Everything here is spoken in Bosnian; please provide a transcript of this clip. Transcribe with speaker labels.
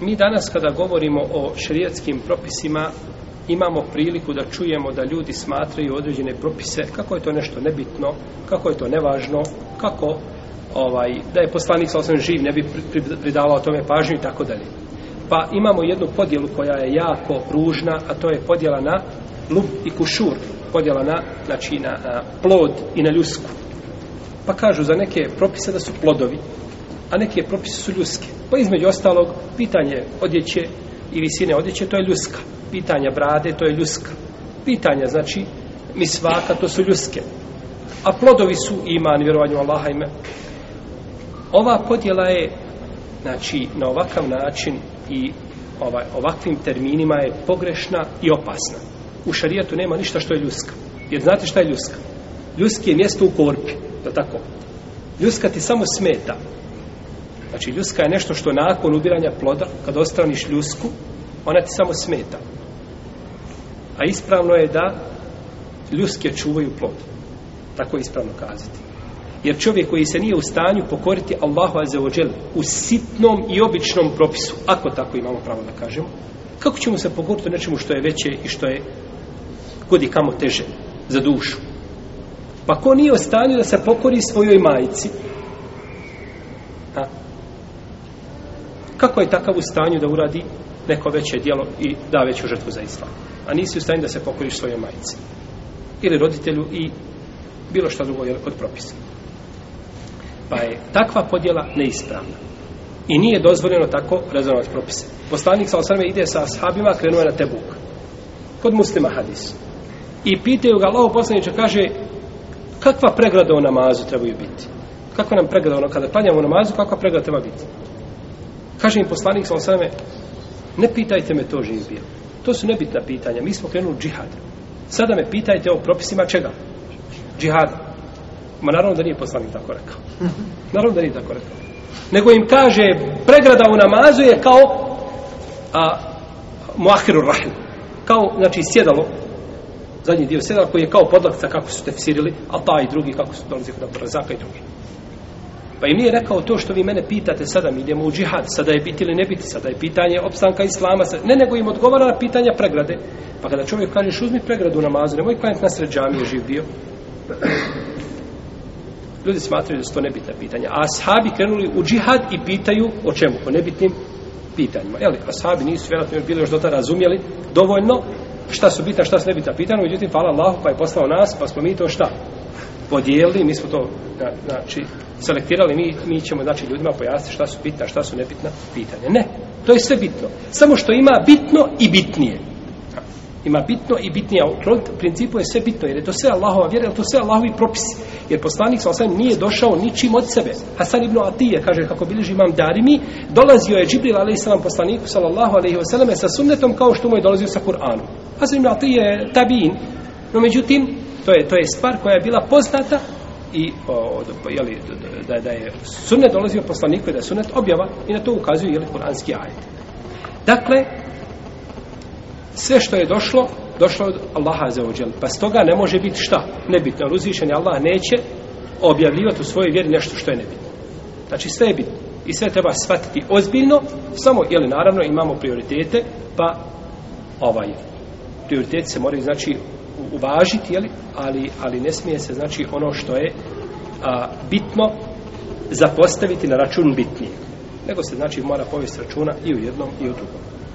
Speaker 1: Mi danas kada govorimo o šrijatskim propisima, imamo priliku da čujemo da ljudi smatraju određene propise, kako je to nešto nebitno, kako je to nevažno, kako ovaj da je poslanik sa osam živ ne bi pridavao tome pažnju i tako dalje. Pa imamo jednu podjelu koja je jako ružna, a to je podjela na lup i kušur, podjela na, znači na, na plod i na ljusku. Pa kažu za neke propise da su plodovi, a neke propise su ljuske. Pa između ostalog, pitanje odjeće i visine odjeće, to je ljuska. Pitanja brade, to je ljuska. Pitanja, znači, mi svaka, to su ljuske. A plodovi su iman, vjerovanju Allaha ime. Ova podjela je, znači, na ovakav način i ovaj, ovakvim terminima je pogrešna i opasna. U šarijatu nema ništa što je ljuska. Jer znate šta je ljuska? Ljuski je mjesto u korpi, je tako? Ljuska ti samo smeta. Znači, ljuska je nešto što nakon ubiranja ploda, kad ostraniš ljusku, ona ti samo smeta. A ispravno je da ljuske čuvaju plod. Tako je ispravno kazati. Jer čovjek koji se nije u stanju pokoriti Allahu Azzawajal u sitnom i običnom propisu, ako tako imamo pravo da kažemo, kako ćemo se pokoriti nečemu što je veće i što je kod i kamo teže za dušu? Pa ko nije u stanju da se pokori svojoj majici, kako je takav u stanju da uradi neko veće dijelo i da veću žrtvu za islam a nisi u stanju da se pokoriš svojoj majici ili roditelju i bilo što drugo od propisa pa je takva podjela neispravna i nije dozvoljeno tako razvojati propise poslanik sa osrme ide sa ashabima krenuje na Tebuk kod muslima hadis i pitaju ga Allaho poslanića kaže kakva pregrada u namazu trebaju biti kako nam pregrada ono kada klanjamo namazu kakva pregrada treba biti Kaže im poslanik sa ne pitajte me to živ bio. To su nebitna pitanja, mi smo krenuli džihad. Sada me pitajte o propisima čega? Džihad. Ma naravno da nije poslanik tako rekao. Naravno da nije tako rekao. Nego im kaže, pregrada u namazu je kao a, muahiru rahim. Kao, znači, sjedalo, zadnji dio sjedala koji je kao podlakca kako su tefsirili, a ta i drugi kako su dolazili kod Abdurazaka i drugi. Pa im nije rekao to što vi mene pitate, sada mi idemo u džihad, sada je biti ili ne biti, sada je pitanje opstanka islama, ne nego im odgovara na pitanja pregrade. Pa kada čovjek kažeš uzmi pregradu na mazu, nemoj kajak na sred džami je živ bio. Ljudi smatraju da su to nebitne pitanja. A ashabi krenuli u džihad i pitaju o čemu? O nebitnim pitanjima. Jel, ashabi nisu vjerojatno bili još do tada razumjeli dovoljno šta su bitna, šta su nebitna pitanja. Međutim, hvala Allahu pa je poslao nas, pa smo mi to šta? podijelili, mi smo to na, znači, selektirali, mi, mi ćemo znači, ljudima pojasniti šta su bitna, šta su nebitna pitanja. Ne, to je sve bitno. Samo što ima bitno i bitnije. Ima bitno i bitnije, u principu je sve bitno, jer je to sve Allahova vjera, jer to sve Allahovi propisi. Jer poslanik sa osam nije došao ničim od sebe. Hasan ibn Atije kaže, kako biliži imam darimi, dolazio je Džibril a.s. poslaniku sallallahu a.s. sa sunnetom kao što mu je dolazio sa Kur'anom. Hasan ibn Atije je tabin, no međutim, to je to je stvar koja je bila poznata i od pojeli da da je sunnet dolazio poslaniku da je sunnet objava i na to ukazuje je kuranski ajet. Dakle sve što je došlo došlo od Allaha za ođel. Pa s toga ne može biti šta? Nebitno. Ali uzvišen Allah neće objavljivati u svojoj vjeri nešto što je nebitno. Znači sve je bitno. I sve treba shvatiti ozbiljno. Samo, jel, naravno, imamo prioritete, pa ovaj, prioritet se moraju, znači, uvažiti, jeli? ali ali ne smije se znači ono što je a, bitno zapostaviti na račun bitnije. Nego se znači mora povesti računa i u jednom i u drugom.